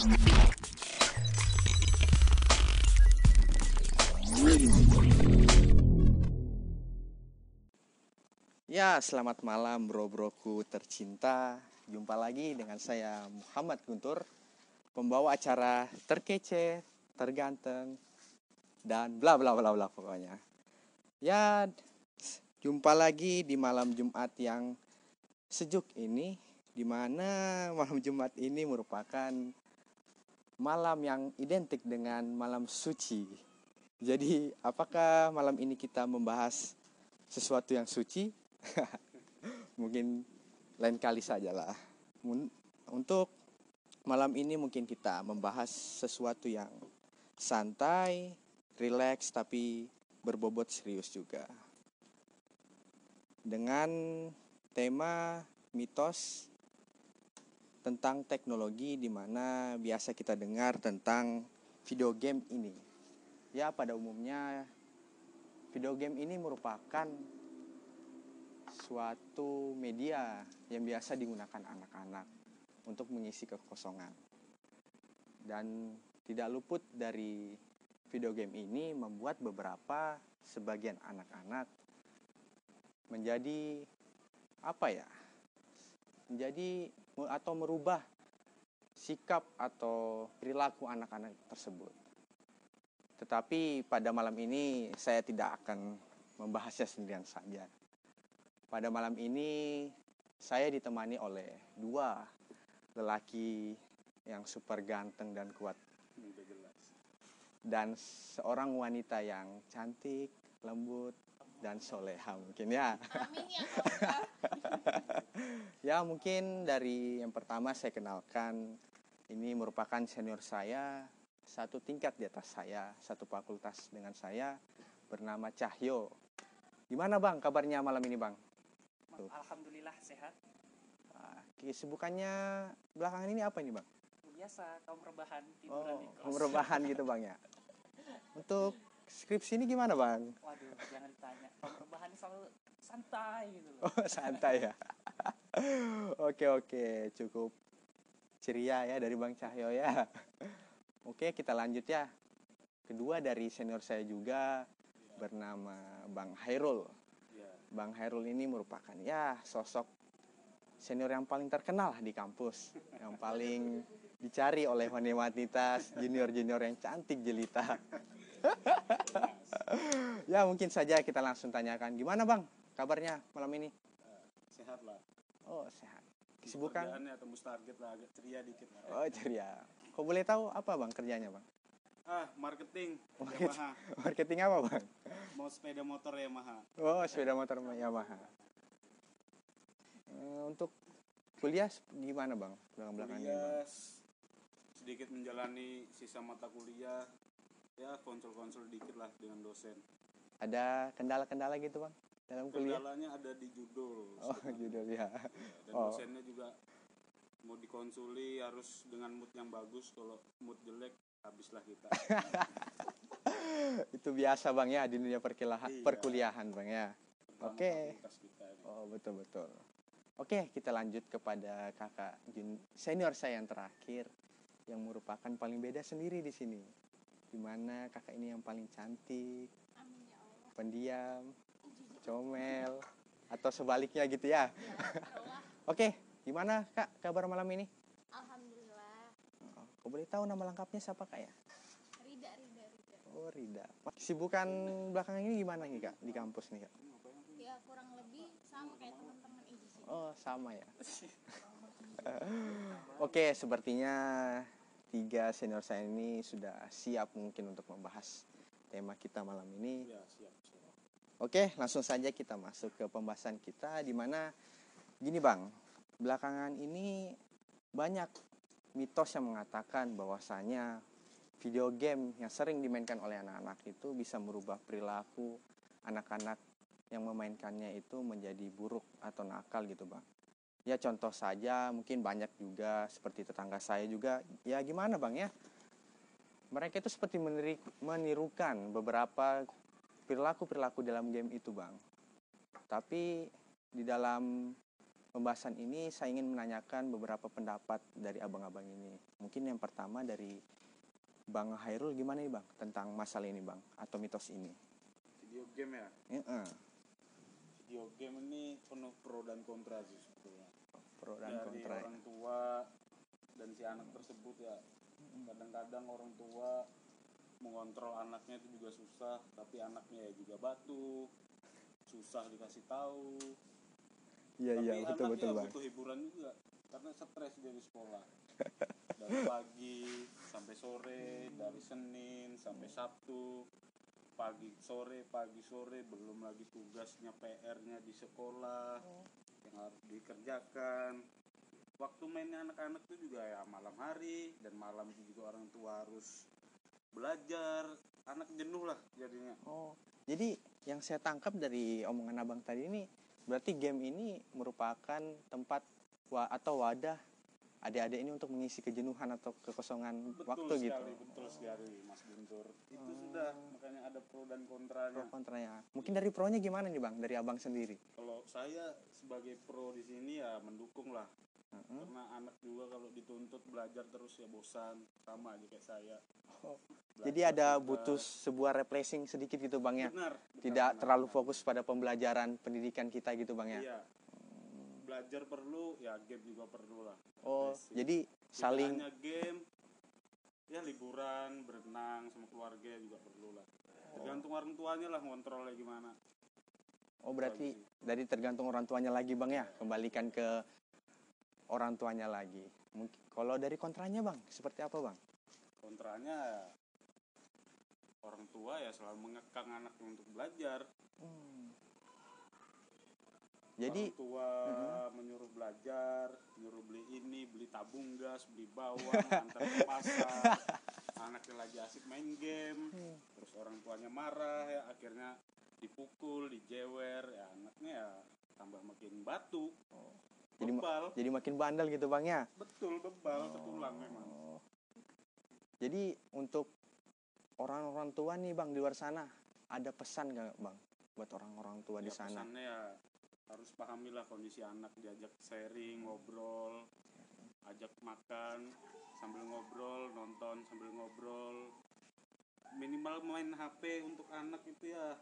Ya, selamat malam bro-broku tercinta. Jumpa lagi dengan saya Muhammad Guntur, pembawa acara terkece, terganteng, dan bla bla bla bla pokoknya. Ya, jumpa lagi di malam Jumat yang sejuk ini, di mana malam Jumat ini merupakan malam yang identik dengan malam suci. Jadi, apakah malam ini kita membahas sesuatu yang suci mungkin lain kali saja lah. Untuk malam ini mungkin kita membahas sesuatu yang santai, rileks tapi berbobot serius juga. Dengan tema mitos tentang teknologi di mana biasa kita dengar tentang video game ini. Ya, pada umumnya video game ini merupakan suatu media yang biasa digunakan anak-anak untuk mengisi kekosongan. Dan tidak luput dari video game ini membuat beberapa sebagian anak-anak menjadi apa ya? Menjadi atau merubah sikap atau perilaku anak-anak tersebut. Tetapi pada malam ini saya tidak akan membahasnya sendirian saja pada malam ini saya ditemani oleh dua lelaki yang super ganteng dan kuat. Dan seorang wanita yang cantik, lembut, dan soleha mungkin ya. Amin ya. ya mungkin dari yang pertama saya kenalkan ini merupakan senior saya satu tingkat di atas saya, satu fakultas dengan saya bernama Cahyo. Gimana bang kabarnya malam ini bang? Tuh. Alhamdulillah sehat. Nah, kesibukannya belakangan ini apa ini bang? Biasa kaum rebahan tiduran oh, kaum rebahan gitu bang ya. Untuk skripsi ini gimana bang? Waduh jangan ditanya. Rebahan selalu santai gitu loh. Oh santai ya. oke oke cukup ceria ya dari bang Cahyo ya. Oke kita lanjut ya. Kedua dari senior saya juga bernama Bang Hairul. Bang Hairul ini merupakan ya sosok senior yang paling terkenal di kampus, yang paling dicari oleh wanita junior-junior yang cantik jelita. ya mungkin saja kita langsung tanyakan gimana bang kabarnya malam ini? Sehat lah. Oh sehat. Kesibukan? tembus target lah, agak ceria dikit lah. Oh ceria. Kau boleh tahu apa bang kerjanya bang? Ah, marketing Market, Yamaha. Marketing apa, Bang? Mau sepeda motor Yamaha. Oh, sepeda motor Yamaha. Uh, untuk kuliah gimana, Bang? Belakang-belakang kuliah, sedikit menjalani sisa mata kuliah. Ya, konsul-konsul dikit lah dengan dosen. Ada kendala-kendala gitu, Bang? Dalam kuliah? Kendalanya ada di judul. Oh, judul ya. ya dan oh. dosennya juga mau dikonsuli harus dengan mood yang bagus kalau mood jelek habislah kita itu biasa bang ya di dunia perkuliahan iya. perkuliahan bang ya oke okay. oh betul betul oke okay, kita lanjut kepada kakak senior saya yang terakhir yang merupakan paling beda sendiri di sini di mana kakak ini yang paling cantik ya pendiam comel atau sebaliknya gitu ya, ya oke gimana kak kabar malam ini Kau boleh tahu nama lengkapnya siapa kak ya? Rida, Rida, Rida. Oh Rida. Kesibukan belakangan ini gimana nih kak di kampus nih kak? Ya kurang lebih sama kayak teman-teman sih. Oh sama ya. Oke sepertinya tiga senior saya ini sudah siap mungkin untuk membahas tema kita malam ini. Ya, siap, siap. Oke, langsung saja kita masuk ke pembahasan kita di mana gini Bang, belakangan ini banyak mitos yang mengatakan bahwasanya video game yang sering dimainkan oleh anak-anak itu bisa merubah perilaku anak-anak yang memainkannya itu menjadi buruk atau nakal gitu bang ya contoh saja mungkin banyak juga seperti tetangga saya juga ya gimana bang ya mereka itu seperti menirukan beberapa perilaku-perilaku dalam game itu bang tapi di dalam pembahasan ini saya ingin menanyakan beberapa pendapat dari abang-abang ini. Mungkin yang pertama dari Bang Hairul gimana nih Bang tentang masalah ini Bang atau mitos ini? video game ya Heeh. Video game ini penuh pro dan kontra sih sebetulnya Pro dan dari kontra. ya. orang tua dan si anak tersebut ya kadang-kadang orang tua mengontrol anaknya itu juga susah tapi anaknya ya juga batu susah dikasih tahu Iya tapi iya betul betul Bang. butuh hiburan juga karena stres dia di sekolah dari pagi sampai sore dari Senin sampai Sabtu pagi sore pagi sore belum lagi tugasnya PR-nya di sekolah yang harus dikerjakan. Waktu mainnya anak-anak itu juga ya malam hari dan malam itu juga orang tua harus belajar. Anak jenuh lah jadinya. Oh, jadi yang saya tangkap dari omongan abang tadi ini berarti game ini merupakan tempat wa atau wadah adik-adik ini untuk mengisi kejenuhan atau kekosongan betul waktu sekali gitu. betul sekali Mas Guntur itu sudah makanya ada pro dan kontranya Pro kontranya. Mungkin dari pronya gimana nih bang? Dari abang sendiri? kalau saya sebagai pro di sini ya mendukung lah Heeh. karena anak juga kalau dituntut belajar terus ya bosan sama aja kayak saya Oh, Belajar Jadi ada juga. butuh sebuah refreshing sedikit gitu bang ya? benar benar, Tidak benar, terlalu benar. fokus pada pembelajaran pendidikan kita gitu bang ya? iya belajar perlu ya game juga perlu lah Oh, Refreshing. jadi Tidak saling hanya game ya liburan berenang sama keluarga juga perlu lah tergantung orang tuanya lah ngontrolnya gimana Oh berarti dari tergantung orang tuanya lagi bang ya? Kembalikan ke orang tuanya lagi. Mungkin kalau dari kontranya bang, seperti apa bang? kontranya ya, orang tua ya selalu mengekang anaknya untuk belajar Jadi orang tua menyuruh belajar menyuruh beli tabung gas beli bawang antar ke pasar. Anaknya lagi asik main game. Terus orang tuanya marah ya akhirnya dipukul dijewer. Ya anaknya ya tambah makin batu. Jadi ma- bebal. jadi makin bandel gitu bang ya? betul bebal ketulang memang. Jadi untuk orang-orang tua nih bang di luar sana ada pesan gak bang buat orang-orang tua di Ya, sana? pesannya ya harus pahamilah kondisi anak diajak sharing ngobrol ajak makan sambil ngobrol nonton sambil ngobrol. Minimal main HP untuk anak itu ya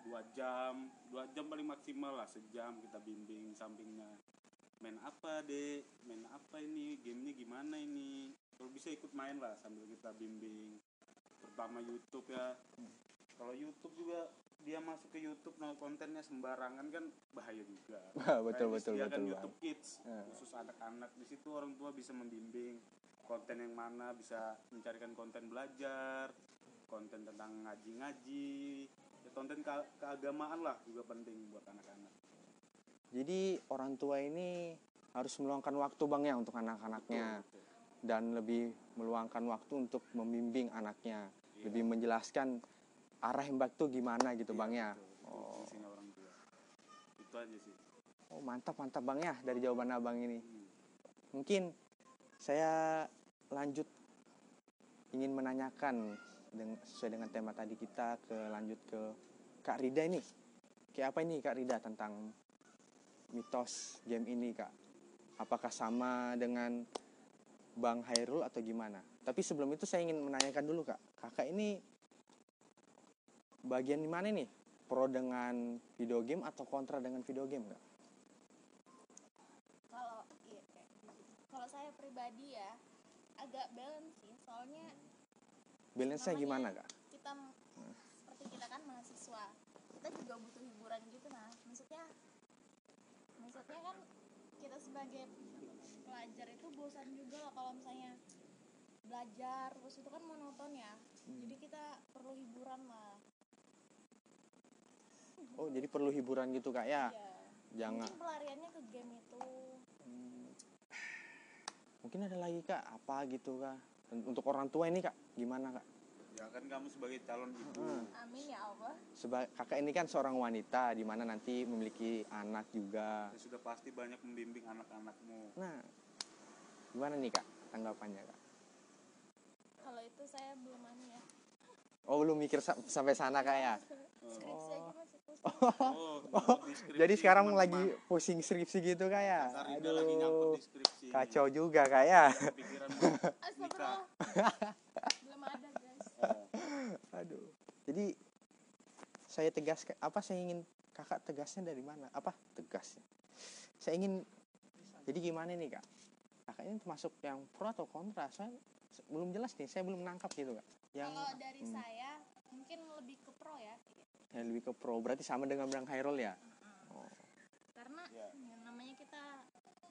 dua jam dua jam paling maksimal lah sejam kita bimbing sampingnya. Main apa dek? Main apa ini? Gamenya gimana ini? Kalau bisa ikut main lah sambil kita bimbing. Terutama YouTube ya. Kalau YouTube juga dia masuk ke YouTube nah kontennya sembarangan kan bahaya juga. Betul Kayak betul betul bang. YouTube Kids Ya. khusus anak-anak. Di situ orang tua bisa membimbing konten yang mana bisa mencarikan konten belajar konten tentang ngaji-ngaji. Ya, konten ke- keagamaan lah juga penting buat anak-anak. Jadi orang tua ini harus meluangkan waktu bang ya untuk anak-anaknya. Dan lebih meluangkan waktu untuk membimbing anaknya, Iya. lebih menjelaskan arah baik tuh gimana gitu bang ya. Betul, itu Oh. orang tua itu aja sih Oh mantap mantap bang ya dari jawaban abang ini. Hmm. Mungkin saya lanjut ingin menanyakan dengan, sesuai dengan tema tadi kita ke lanjut ke Kak Rida ini. Kayak apa ini Kak Rida tentang mitos game ini Kak? Apakah sama dengan Bang Hairul atau gimana? Tapi sebelum itu saya ingin menanyakan dulu Kak. Kakak ini bagian di mana nih? Pro dengan video game atau kontra dengan video game Kak? kalau iya, gitu. kalau saya pribadi ya agak balance sih soalnya Balance-nya gimana Kak? kita m- seperti kita kan mahasiswa kita juga butuh hiburan gitu nah maksudnya maksudnya kan kita sebagai pelajar itu bosan juga lah kalau misalnya belajar terus itu kan monoton ya jadi kita perlu hiburan lah Oh jadi perlu hiburan gitu Kak ya? Iya. Jangan. mungkin pelariannya ke game itu Hmm. Mungkin ada lagi kak apa gitu kak untuk orang tua ini kak gimana kak? ya kan kamu sebagai calon ibu Hmm. amin ya allah Seba kakak ini kan seorang wanita di mana nanti memiliki anak juga. ya sudah pasti banyak membimbing anak-anakmu Nah gimana nih kak tanggapannya kak? kalau itu saya belum anu ya Oh belum mikir sa- sampai sana kak ya. pusing Oh, Jadi sekarang teman-teman. lagi pusing skripsi gitu kak ya. Lagi Aduh skripsi. kacau juga kak ya. Belum ada guys Aduh. Jadi saya tegas apa saya ingin kakak tegasnya dari mana? Apa tegasnya? Saya ingin jadi gimana nih kak? Kakak ini termasuk yang pro atau kontra? Saya belum jelas nih. Saya belum nangkap gitu kak. Yang kalau dari hmm, saya mungkin lebih ke pro ya yang lebih ke pro berarti sama dengan Bang Hairul ya? Oh. karena Ya. ya, namanya kita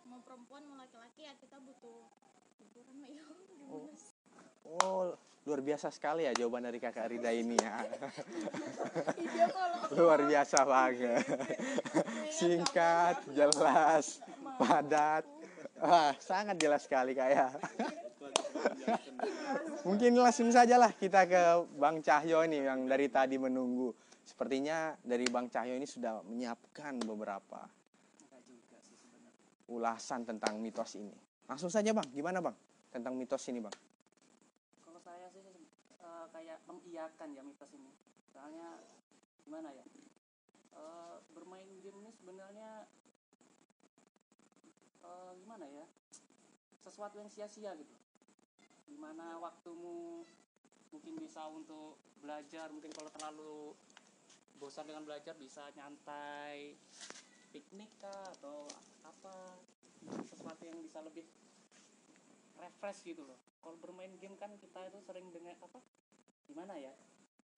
mau perempuan mau laki-laki ya kita butuh hiburan ya sih? Oh, luar biasa sekali ya jawaban dari kakak Rida ini ya. Iya kalau luar biasa banget. Singkat, jelas, padat. Wah, sangat jelas sekali kak ya. Mungkin langsung saja lah kita ke Bang Cahyo ini yang dari tadi menunggu. Sepertinya dari Bang Cahyo ini sudah menyiapkan beberapa ulasan tentang mitos ini. Langsung saja Bang, gimana Bang tentang mitos ini Bang? Kalau saya sih eh, kayak mengiyakan ya mitos ini. Soalnya gimana ya? Eh, bermain game ini sebenarnya eh, gimana ya? Sesuatu yang sia-sia gitu. Di mana waktumu mungkin bisa untuk belajar, mungkin kalau terlalu bosan dengan belajar bisa nyantai, piknik kah atau apa? Sesuatu yang bisa lebih refresh gitu loh. Kalau bermain game kan kita itu sering dengan apa? Gimana ya?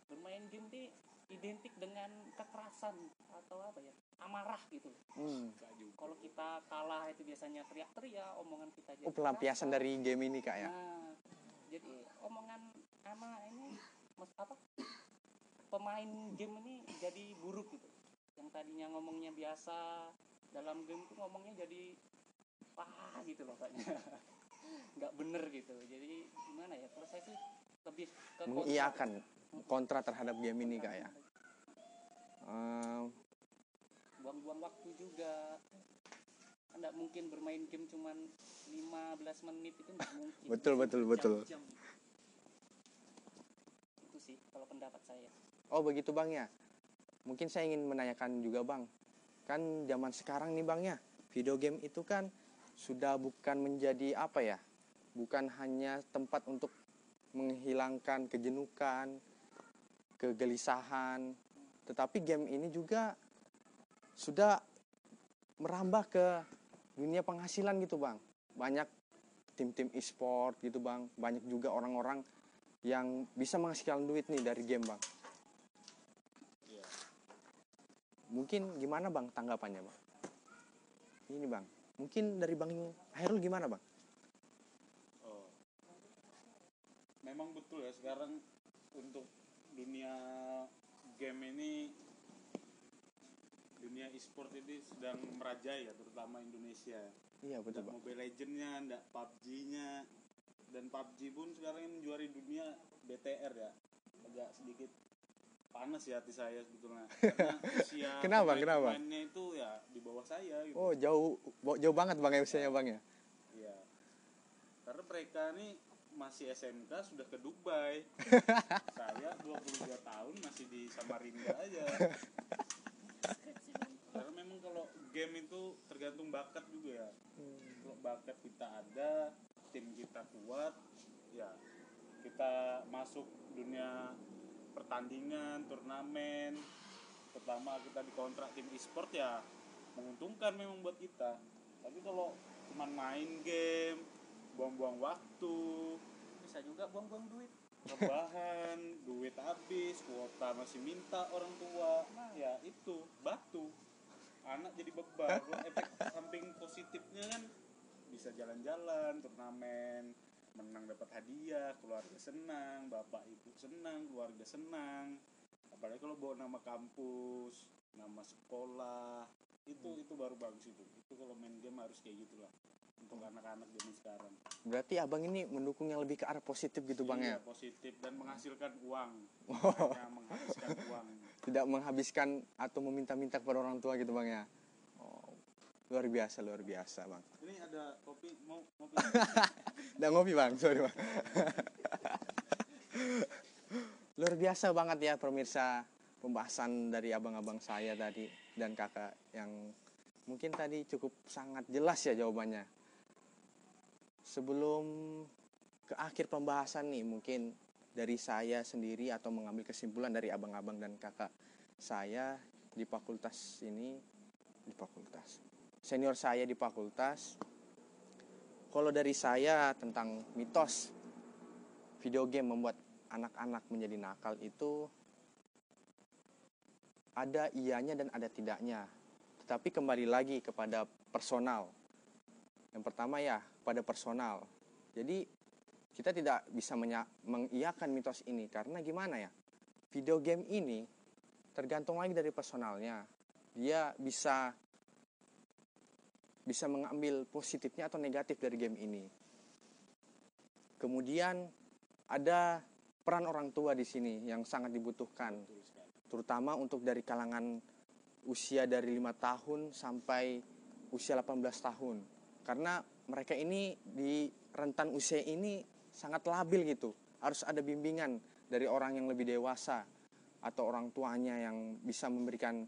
Bermain game ini identik dengan kekerasan atau apa ya? Amarah gitu Hmm. Kalau kita kalah itu biasanya teriak-teriak omongan kita jadi Oh, pelampiasan dari game ini kak ya? nah jadi omongan ama ini mas apa pemain game ini jadi buruk gitu yang tadinya ngomongnya biasa dalam game tuh ngomongnya jadi wah gitu loh kayaknya nggak bener gitu jadi gimana ya kalau saya sih lebih ke kontra. Mengiyakan kontra terhadap game ini kak ya? Buang-buang waktu juga nggak mungkin bermain game cuman 15 menit itu nggak mungkin Betul, betul, betul. Jam-jam. itu sih kalau pendapat saya Oh begitu bang ya. Mungkin saya ingin menanyakan juga bang. Kan zaman sekarang nih bang ya, video game itu kan sudah bukan menjadi apa ya, bukan hanya tempat untuk menghilangkan kejenuhan, kegelisahan, tetapi game ini juga sudah merambah ke dunia penghasilan gitu bang. Banyak tim-tim e-sport gitu bang, banyak juga orang-orang yang bisa menghasilkan duit nih dari game bang. Iya. Mungkin gimana bang tanggapannya bang? Ini bang, mungkin dari bang Hairul gimana bang? Oh. Memang betul ya sekarang untuk dunia game ini dunia e-sport ini sedang merajai ya terutama Indonesia. Iya betul Nggak bang. Mobile Legends-nya, nggak PUBG-nya dan PUBG pun sekarang yang menjuari dunia BTR ya. Agak sedikit panas ya hati saya sebetulnya. Karena usia Kenapa, pemain- kenapa? pemainnya itu ya di bawah saya gitu. Oh jauh jauh banget bang ya usianya bang ya. Iya. Karena mereka nih masih SMK sudah ke Dubai. Saya 22 tahun masih di Samarinda aja. Karena memang kalau game itu tergantung bakat juga ya. Kalau bakat kita ada, tim kita kuat, ya kita masuk dunia pertandingan, turnamen. Pertama kita dikontrak tim e-sport ya menguntungkan memang buat kita. Tapi kalau cuma main game, buang-buang waktu, bisa juga buang-buang duit rebahan, duit habis, kuota masih minta orang tua, ya itu batu. Anak jadi beban. Efek samping positifnya kan bisa jalan-jalan, turnamen, menang dapat hadiah, keluarga senang, bapak ibu senang, keluarga senang. Apalagi kalau bawa nama kampus, nama sekolah, itu itu baru bagus itu. Itu kalau main game harus kayak gitulah untuk anak-anak zaman sekarang. Berarti abang ini mendukung yang lebih ke arah positif gitu bang ya. Iya, positif dan menghasilkan uang. Oh. Hanya menghasilkan uang. Tidak menghabiskan atau meminta-minta kepada orang tua gitu bang ya. Luar biasa luar biasa bang. Ini ada kopi mau kopi. Udah ngopi bang, sorry bang. luar biasa banget ya pemirsa pembahasan dari abang-abang saya tadi dan kakak yang mungkin tadi cukup sangat jelas ya jawabannya. Sebelum ke akhir pembahasan nih mungkin dari saya sendiri atau mengambil kesimpulan dari abang-abang dan kakak saya di fakultas ini di fakultas senior saya di fakultas kalau dari saya tentang mitos video game membuat anak-anak menjadi nakal itu ada ianya dan ada tidaknya. Tetapi kembali lagi kepada personal. Yang pertama ya, pada personal. Jadi kita tidak bisa mengiyakan mitos ini karena gimana ya? Video game ini tergantung lagi dari personalnya. Dia bisa bisa mengambil positifnya atau negatif dari game ini. Kemudian ada peran orang tua di sini yang sangat dibutuhkan terutama untuk dari kalangan usia dari lima tahun sampai usia 18 tahun karena mereka ini di rentan usia ini sangat labil gitu harus ada bimbingan dari orang yang lebih dewasa atau orang tuanya yang bisa memberikan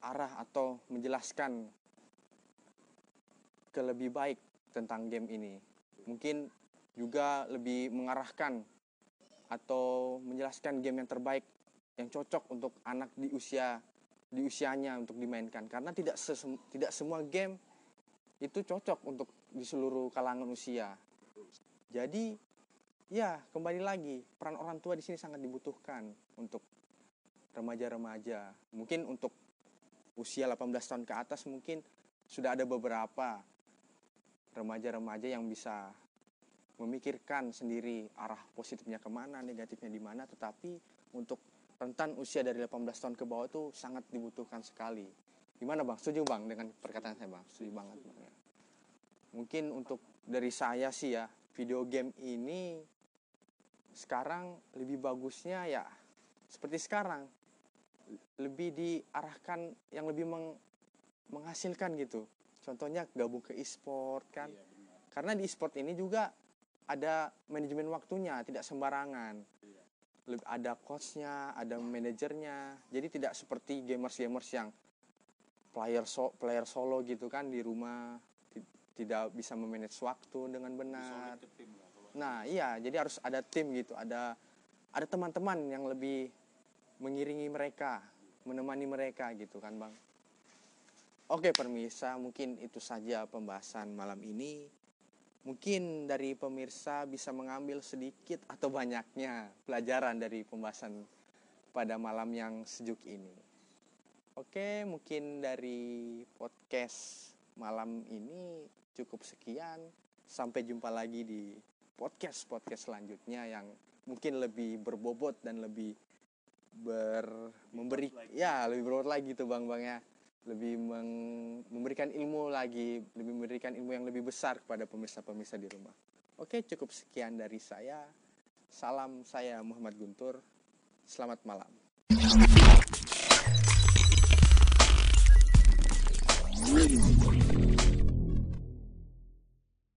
arah atau menjelaskan ke lebih baik tentang game ini mungkin juga lebih mengarahkan atau menjelaskan game yang terbaik yang cocok untuk anak di usia di usianya untuk dimainkan karena tidak sesem, tidak semua game itu cocok untuk di seluruh kalangan usia. Jadi ya kembali lagi peran orang tua di sini sangat dibutuhkan untuk remaja-remaja. Mungkin untuk usia 18 tahun ke atas mungkin sudah ada beberapa remaja-remaja yang bisa memikirkan sendiri arah positifnya ke mana, negatifnya di mana. Tetapi untuk rentan usia dari 18 tahun ke bawah itu sangat dibutuhkan sekali. Gimana bang? Setuju bang dengan perkataan saya bang? Setuju banget bang. Mungkin untuk dari saya sih ya video game ini sekarang lebih bagusnya ya seperti sekarang lebih diarahkan yang lebih meng, menghasilkan gitu. Contohnya gabung ke e-sport kan. Iya, Karena di e-sport ini juga ada manajemen waktunya, tidak sembarangan ada coachnya, ada manajernya. Jadi tidak seperti gamers-gamers yang player so, player solo gitu kan di rumah tidak bisa memanage waktu dengan benar. Nah, iya, jadi harus ada tim gitu, ada ada teman-teman yang lebih mengiringi mereka, menemani mereka gitu kan, Bang. Oke, permisa, mungkin itu saja pembahasan malam ini. Mungkin dari pemirsa bisa mengambil sedikit atau banyaknya pelajaran dari pembahasan pada malam yang sejuk ini. Oke, mungkin dari podcast malam ini cukup sekian. Sampai jumpa lagi di podcast-podcast selanjutnya yang mungkin lebih berbobot dan lebih ber memberi ya lebih berbobot lagi tuh bang bang ya lebih meng memberikan ilmu lagi, lebih memberikan ilmu yang lebih besar kepada pemirsa-pemirsa di rumah. Oke, cukup sekian dari saya. Salam saya Muhammad Guntur. Selamat malam. Thank.